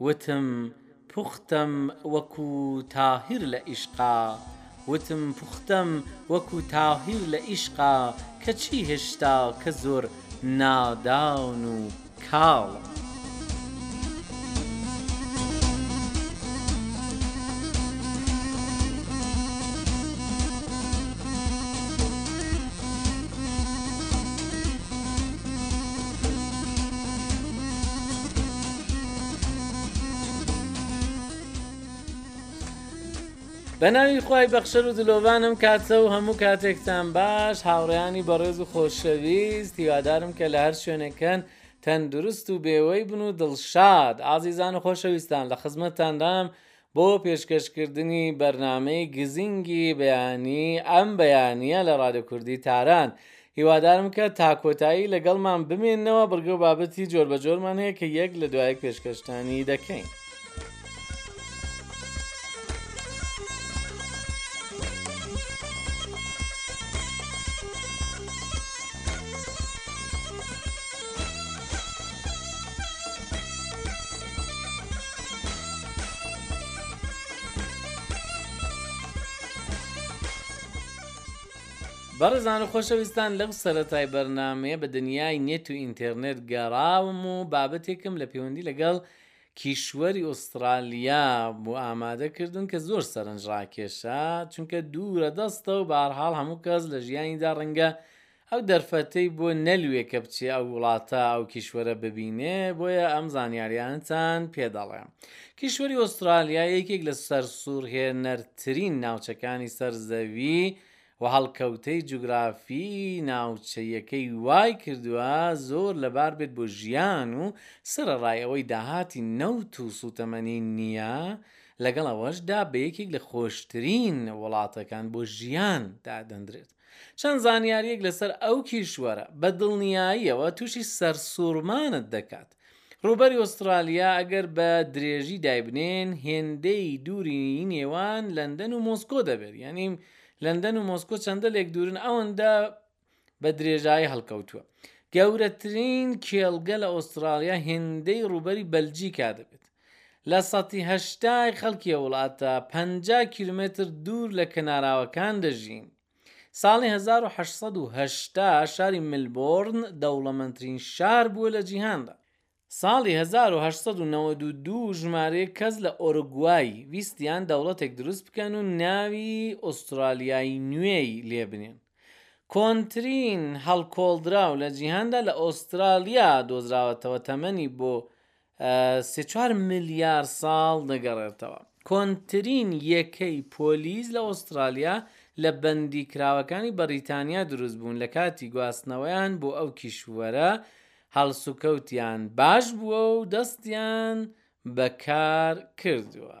وتم پوختم وەکو تاهیر لە ئیشقا وتم پوختم وەکو تاهیر لە ئیشقا کەچی هێشتا کە زۆر نادان و کاڵم. بە ناوی خوای بەخشەر و دلۆڤان ئەم کاتە و هەموو کاتێکتان باش هاوڕێیانی بەڕێز و خۆشەویست هیوادارم کە لە هەر شوێنێکەن تەندروست و بێوەی بن و دڵشاد ئازیزان و خۆشەویستان لە خزمەتتاندام بۆ پێشکەشکردنی بەرنامەی گزینگی بەیانی ئەم بەیانییە لە ڕادیۆ کوردی تاران. هیوادارم کە تا کۆتایی لەگەڵمان بمێننەوە، بڕگە و بابەتی جۆربەجۆرمان هەیە کە یەک لە دوایەک پێشکەشتانی دەکەین. بەڕێزان و خۆشەویستان لەم سەرەتای بەرنمەیە بە دنیای نێت و ئینتەرنێت گەڕاوم و بابەتێکم لە پەیوەندی لەگەڵ کیشوەری ئوسترالیا بۆ ئامادەکردن کە زۆر سەرنج ڕاکێشە چونکە دوورە دەستە و بارحاڵ هەموو کەس لە ژیانیدا ڕەنگە ئەو دەرفەتەی بۆ نەلوێ کە بچێ ئەو وڵاتە ئەو کیشوەرە ببینێ بۆیە ئەم زانیاریانەتان پێ دەڵێم کیشوەری ئۆسترالیا یەکێک لە سەرسوورهێنەرترین ناوچەکانی سەر زەوی و هەڵکەوتەی جوگرافی ناوچەیەکەی وای کردووە زۆر لەبار بێت بۆ ژیان و سەرەڕای ئەوەی داهاتی نەوت و سووتەمەنی نییە لەگەڵ ئەوەشدا بە یەکێک لە خۆشترین وڵاتەکان بۆ ژیان دادەندرێت چەند زانیارییەک لەسەر ئەو کیشوەرە، بە دڵنیاییەوە تووشی سەرسووڕمانت دەکات. ڕووبەری ئوسترالیا ئەگەر بە درێژی دایبنێن، هێندەی دووریی نێوان لەندەن و مۆسکۆ دەبێت. یانی لەندەن و مۆسکۆ چەندە لێکدوورن، ئەوەندە بە درێژایی هەڵکەوتووە. گەورەترین کێڵگە لە ئوسترالیا هێندەی ڕووبەری بەلجیکا دەبێت. لە سەتی هەشتای خەڵکی ئەو وڵاتە پەنجا کیلۆمێتر دوور لە کەناراوەکان دەژین. ساڵی هەزار و هەشت سەد و هەشتا شاری ملبۆرن دەوڵەمەندترین شار بووە لە جیهاندا. ساڵی هەزار و هەشت سەد و نەوەد و دوو ژمارەیەک کەس لە ئۆرۆگوای ویستیان دەوڵەتێک دروست بکەن و ناوی ئوسترالیای نوێی لێ بنێن. کۆنترین هەڵکۆڵدراو لە جیهاندا لە ئۆسترالیا دۆزراوەتەوە تەمەنی بۆ سێ چوار ملیار ساڵ دەگەڕێتەوە. کۆنترین یەکەی پۆلیس لە ئوسترالیا لە بەندیکراوەکانی بەریتانیا دروست بوون لە کاتی گواستنەوەیان بۆ ئەو کیشوەرە هەڵسوکەوتیان باش بووە و دەستیان بەکار کردووە.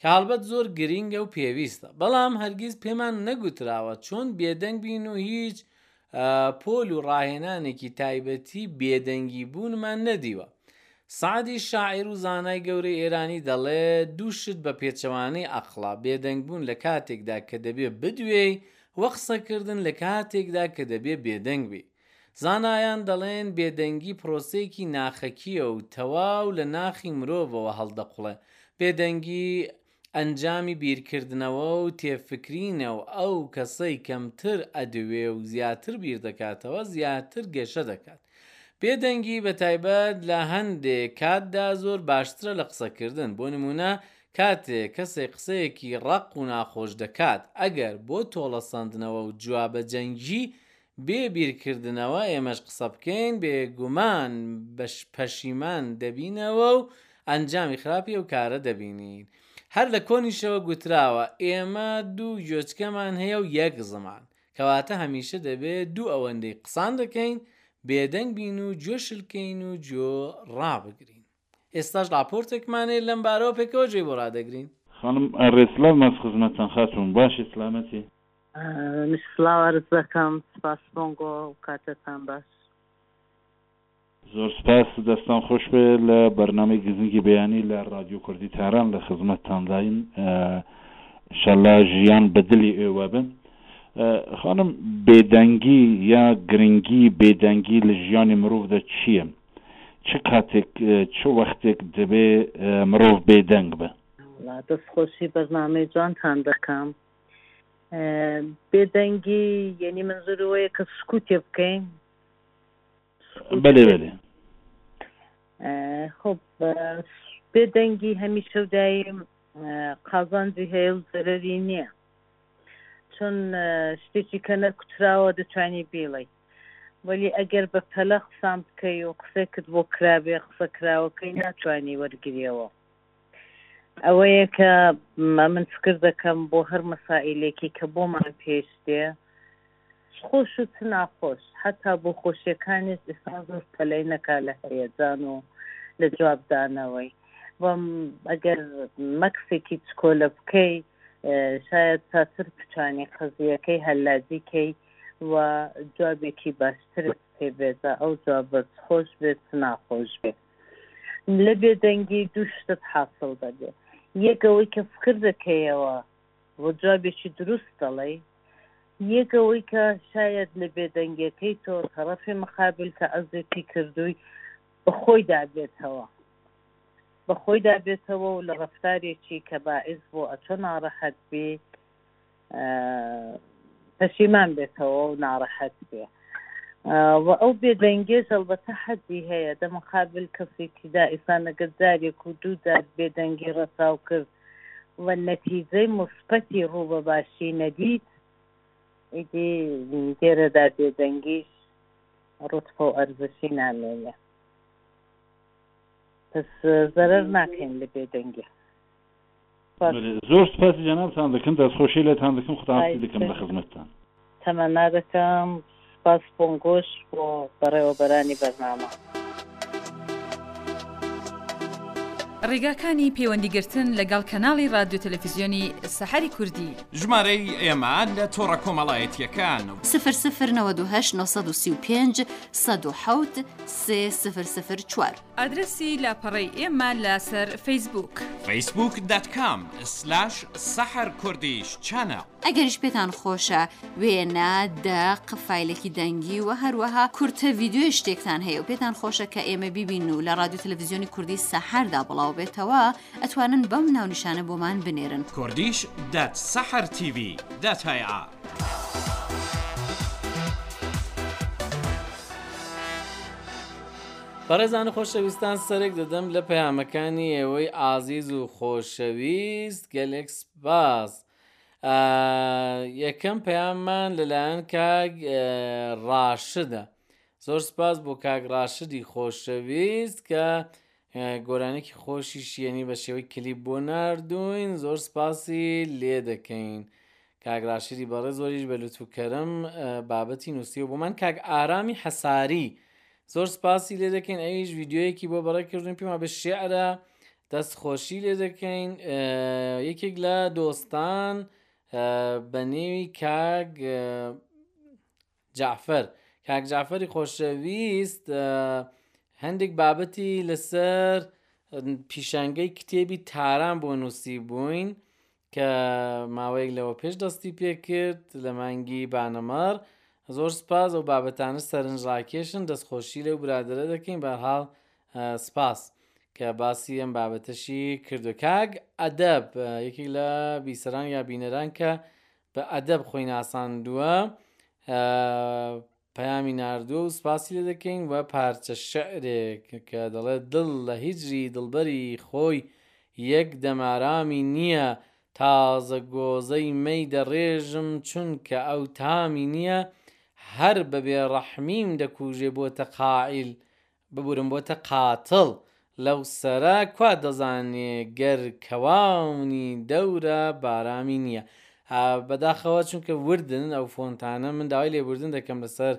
کە هەڵبەت زۆر گرینگە و پێویستە، بەڵام هەرگیز پێمان نەگوتراوە چۆن بێدەنگ بین و هیچ پۆل و ڕاهێنانێکی تایبەتی بێدەنگی بوونمان نەدیوە. سەعدی شاعیر و زانای گەورەی ئێرانی دەڵێ، دوو شت بە پێچەوانەی ئەقڵە، بێدەنگ بوون لە کاتێکدا کە دەبێ بدوێی و قسەکردن لە کاتێکدا کە دەبێ بێدەنگ بیت. زانایان دەڵێن بێدەنگی پرۆسەیەکی ناخەکییە و تەواو لە ناخی مرۆڤەوە هەڵدەقوڵێ، بێدەنگی ئەنجامی بیرکردنەوە و تێفکرینە و ئەو کەسەی کەمتر ئەدوێ و زیاتر بیردەکاتەوە زیاتر گەشە دەکات، بێدەنگی بە تایبەت لە هەندێ کاتدا زۆر باشترە لە قسەکردن، بۆ نموونە کاتێک کەسێک قسەیەکی ڕەق و ناخۆش دەکات ئەگەر بۆ تۆڵەسەندنەوە و جوابەجەنگی بێ بیرکردنەوە ئێمەش قسە بکەین بێگومان پەشیمان دەبینەوە و ئەنجامی خراپی ئەو کارە دەبینین هەر لە کۆنیشەوە گوتراوە ئێمە دوو گوێچکەمان هەیە و یەک زمان کەواتە هەمیشە دەبێ دوو ئەوەندەی قسان دەکەین بێدەنگ بین و گوێ شلکەین و گوێ ڕابگرین ئێستاش ڕاپۆرتێکمان هەیە لەم بارەوە پێکەوە گوێی بۆ ڕادەگرین. خانم ئارێ سلاو ماست خزمەتتان خاتوون باشی سلامەتی. منیش سلاو عەرز دەکەم سپاس بۆنگۆ و کاتەکان باش. زۆر سپاس دەستان خۆش بێ لە بەرنامەی گزنگی بەیانی لە ڕادیو کوردی تاران لە خزمەتتانداین شەلا ژیان بە دلی ئێوە بن خانم بێدەنگی یا گرنگی بێدەنگی لە ژیانی مرۆڤدا چییە؟ چ کاتێک چ وەختێک دەبێ مرۆڤ بێدەنگ بە؟ وەڵا دەست خۆشی بەرنامەی جوانتان دەکەم بێدەنگی یەنی منزورەوەیە کە سکوتێ بکەین بەێ بەێ خب بێدەنگی هەمی شەودایی قازانجی هەیە و زەرری نییە چۆن شتێکی کە نەکوتراوە دەتوانانی بیڵی وەلی ئەگەر بە پەلە قسان بکەی و قسێکت بۆ کرابێ قسە کراوەکەی ناتوانی وەرگریەوە ئەوەیە کە من فکر دەکەم بۆ هەر مەسائلێکی کە بۆمان پێش دێ چ خۆش و چ ناخۆش حتا بۆ خۆشیەکانیش ئێستا زۆر پەلەی نەکا لە هەیەجان و لە جوابدانەوەی بەم ئەگەر مەکسێکی چکۆلە بکەی شاید چاتر بتوانی قەزیەکەی هەلاجی کەی و جوابێکی باشترت پێ بێتە ئەو جوابە چ خۆش بێت چ ناخۆش بێت لە بێدەنگی دوو شتت حاصل دەبێ یەکەوەی کە فکر دەکەیەوە و جوابێکی دروست دەڵێ یەکەوەی کە شاید لە بێدەنگەکەی تۆ تەڕەفی مقابل کە ئەزێتی کردووی بەخۆی دابێتەوە بەخۆی دابێتەوە و لە ڕفتارێکی کە باعث بۆ ئەتۆ ناڕەحەت بێ پەشیمان بێتەوە و ناڕەحەت بێ و ئەو بێدەنگێش هەڵبەتە حەدی هەیە دە مقابل کەسێکی دا ئیسانەگەر جارێک و دوو جار بێدەنگی ڕەچاو کرد و نەتیجەی مفپەتی ڕوو بە باشی نەدیت ئیدی دێرەدا بێدەنگیش ڕوتفە و ئەرزشی نامێنێ پس زەرەر ناکەین لە بێدەنگی سوپاس. بەلێ زۆر سوپاسی جەنابتان دەکەم دەستخۆشی لێتان دەکەم خوداحافیزی دەکەم لە خزمەتتان. تەمەنا دەکەم سوپاس بۆن گۆش بۆ بەڕێوەبەرانی بەرنامە. ڕێگاکانی پەیوەندی گرتن لەگەڵ کەناڵی ڕادیۆ تەلەفیزیۆنی سەحەری کوردی. ژمارەی ئێمە لە تۆڕە کۆمەڵایەتییەکان. سفر سفر نەوەد و هەشت نۆ سەد و سی و پێنج سەد و حەوت سێ سفر سفر چوار. ئادرەسی لاپەڕەی ئێمە لەسەر فەیسبووک. فەیسبووک دات کام سلاش سەحەر کوردیش چەنەڵ. ئەگەریش پێتان خۆشە وێنە، دەق، فایلێکی دەنگی و هەروەها کورتە ڤیدیۆی شتێکتان هەیە و پێتان خۆشە کە ئێمە بیبین و لە ڕادیو تەلەفزیۆنی کوردی سەحەردا بڵاو بێتەوە ئەتوانن بەم ناونیشانە بۆمان بنێرن. کوردیش دات سەحەر تیڤی دات ئایئار. بەڕێزان و خۆشەویستان سەرێک دەدەم لە پەیامەکانی ئێوەی ئازیز و خۆشەویست گەلێک سپاس یەکەم پەیاممان لەلایەن کاک ڕاشدە زۆر سپاس بۆ کاک ڕاشدی خۆشەویست کە گۆرانێکی خۆشی شیێنی بە شێوەی کلیپ بۆ نردوین زۆر سپاسی لێ دەکەین کاگراشری بەڕێ زۆریش بە لوتوکەرم بابەتی نووسی و بۆمان کاک ئارامی حەساری زۆر سپاسی لێ دەکەین ئەویش ڤیددیوەیەکی بۆ بەڕێ کردن پێما بە شعرە دەست خۆشی لێ دەکەین یەکێک لە دۆستان بە نێوی کاگ جعفەر کاک جعفەری خۆشەویست هەندێک بابەتی لەسەر پیشانگەی کتێبی تاران بۆ نووسی بووین کە ماوەیەک لەوە پێش دەستی پێکرد لە مانگی بانەمەڕ زۆر سپاس ئەو بابەتانە سەرنج ڕاکێشن دەستخۆشی لەو برادرە دەکەین بەرحاڵ سپاس کە باسی ئەم بابەتەشی کردو کاک ئەدەب یەکێک لە بیسەران یا بینەران کە بە ئەدەب خۆی ناساندووە پەیامی ناردووە و سپاسی لێ دەکەین و پارچە شعرێک کە دەڵێت دڵ لە هیجری دڵبەری خۆی یەک دەم ئارامی نییە تازە گۆزەی مەی دەڕێژم چونکە ئەو تامی نییە هەر بە بێڕەحمیم دەکوژێ بۆتە قایل ببورم بۆتە قاتڵ لەو سەرە کوا دەزانێ گەر کەواونی دەورە بارامی نیە ئا بەداخەوە چونکە وردن ئەو فۆنتانە من داوای لێبوردن دەکەم لەسەر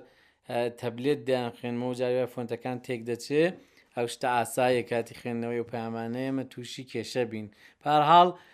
تەبلێت دەیان خوێنمەوە جاری وای فۆنتەکان تێک دەچێ ئەو شتە ئاسایە کاتی خوێندنەوەی و پامانەیە مە تووشی کێشە بین پارهاڵ ئا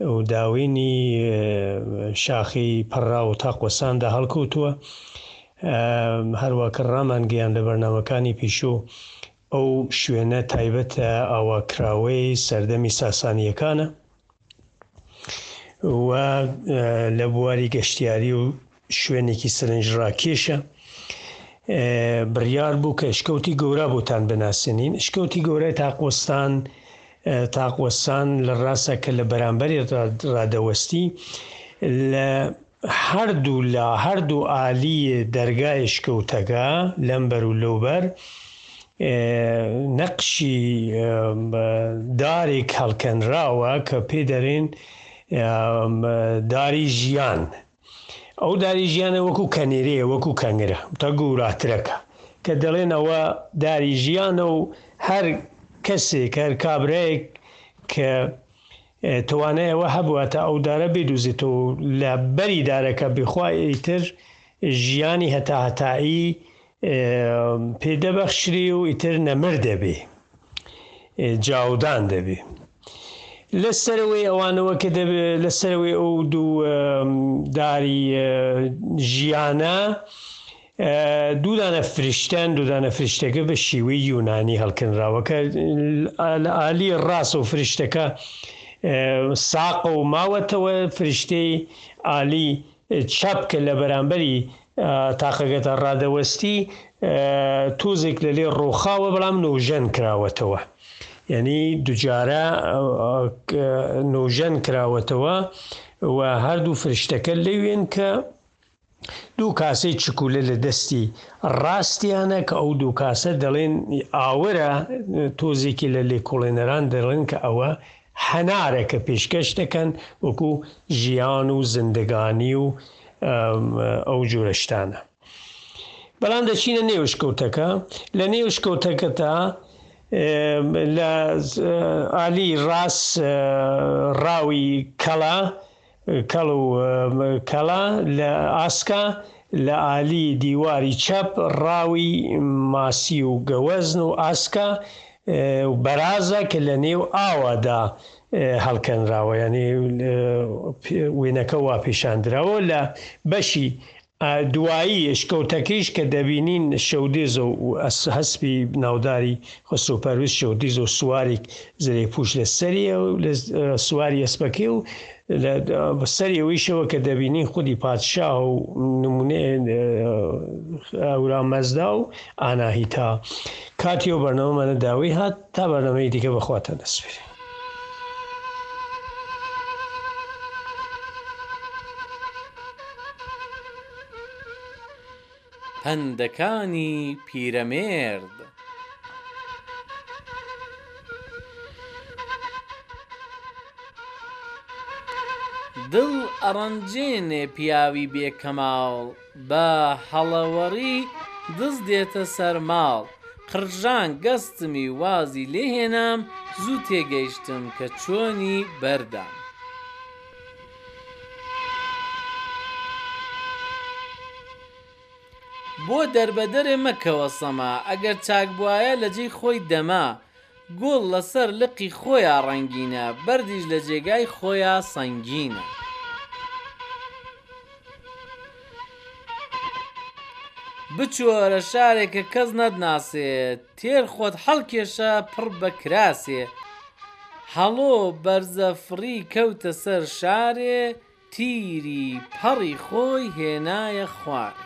و داوینی شاخی پەڕاو تاق وەستاندا هەڵکەوتووە. هەروەک ڕامانگەیاند لە بەرنامەکانی پیشوو ئەو شوێنە تایبەتە ئاواکراوەی سەردەمی ساسانییەکانە و لە بواری گەشتیاری و شوێنێکی سرنج ڕاکێشە بڕیار بوو کە شکەوتی گەورە بۆتان بناسێنین شکەوتی گەورە تاقۆستان تاقۆستان لە ڕاستە کە لە بەرامبەری ڕادەوەستی لە هەردوو لە هەردوو عالی دەرگای شکەوتەکە لەم بەر و لەوبەر نەقشی دارێک هەڵکەنراوە کە پێ دەرێن داری ژیان ئەو داری ژیانە وەکو کەنێرەیە وەکو کەنگرە تا گوراترەکە کە دەڵێن ئەوە داری ژیانە و هەر کەسێک هەر کابرایەک کە توانای ئەوە هەبووە تا ئەو دارە بێدوزێتەوە لە بەری دارەکە بخوای ئیتر ژیانی هەتا هەتایی پێ دەبەخشری و ئیتر نەمر دەبێ جاودان دەبێ لە سەرەوەی ئەوانەوە کە دەبێ لە سەرەوەی ئەو دوو داری ژیانە دوودانە فریشتان دوودانە فریشتەکە بە شیوەی یونانی هەڵکەنراوەکە لە عالی ڕاست و فریشتەکە ساقە و ماوەتەوە فریشتەی عالی چاپکە لە بەرامبەری تاقەگەتە ڕادەوەستی تۆزێک لە لێ ڕۆخاوە بەڵام نۆژەن کراوەتەوە یعنی دوجارە نۆژەن کراوەتەوە و هەردوو فرشتەکە لەوێن کە دوو کاسەی چکولە لە دەستی ڕاستیانە کە ئەو دوو کاسە دەڵێن ئاورە تۆزێکی لە لێکۆڵێنەران دەڵێن کە ئەوە هەنارە کە پێشکەش دەکەن وەکو ژیان و زندگانی و ئەو جورە شتانە بەڵام دەچینە نێو شکەوتەکە لە نێو شکەوتەکەتا لە ئالی ڕاس ڕاوی کەڵە کەڵ و کەڵە لە ئاسکا لە ئالی دیواری چەپ ڕاوی ماسی و گەوەزن و ئاسکا و بەرازە کە لە نێو ئاوا دا هەڵکەنراوە یانی وێنەکە وا پیشان دراوە لە بەشی دوایی شکەوتەکەیش کە دەبینین شەودێزە و هەسپی ناوداری خسرو پەرویز شەودیزە و سواریک زرێ پوش لە سەریە و لە سواری ئەسپەکەی و لە سەری ئەویشەوە کە دەبینین خودی پادشاه و نمونێ ئەورا مەزدا و ئاناهیتا کاتی و بەرنامەمانە داوی هات تا بەرنامەی دیکە بەخواتان دەسپێرین. پەندەکانی پیرەمێرد دڵ ئەڕەنجێنێ پیاوی بێ کەماڵ. بە هەڵەوەڕی دز دێتە سەر ماڵ. قرژان گەستمی وازی لێ هێنام، زوو تێگەیشتم کە چۆنی بەردام. بۆ دەربەدەرێ مەکەوە سەما، ئەگەر چاک بوایە لە جێی خۆی دەما. گوڵ لە سەر لقی خۆیا ڕەنگینە، بەردیش لە جێگای خۆیا سەنگینە. بچۆرە شارێ کە کەس نەتناسێ، تێر خۆت هەڵکێشە پڕ بە کراسێ. هەڵۆ بەرزە فڕی کەوتە سەر شارێ. تیری پەڕی خۆی هێنایە خوار.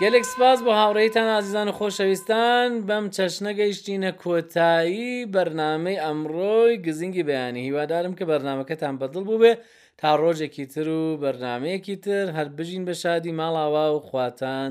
گەلێک سپاس بۆ هاوڕێیتان ئازیزان و خۆشەویستان بەم چەشنە گەیشتینە کۆتایی بەرنمەی ئەمڕۆی گزینگی بەیانی هیوادارم کە بەرنمەکەتان بەدڵ بووێ تا ڕۆژێکی تر و بەرنمەیەکی تر هەر بژین بە شادی ماڵاوا و خواتان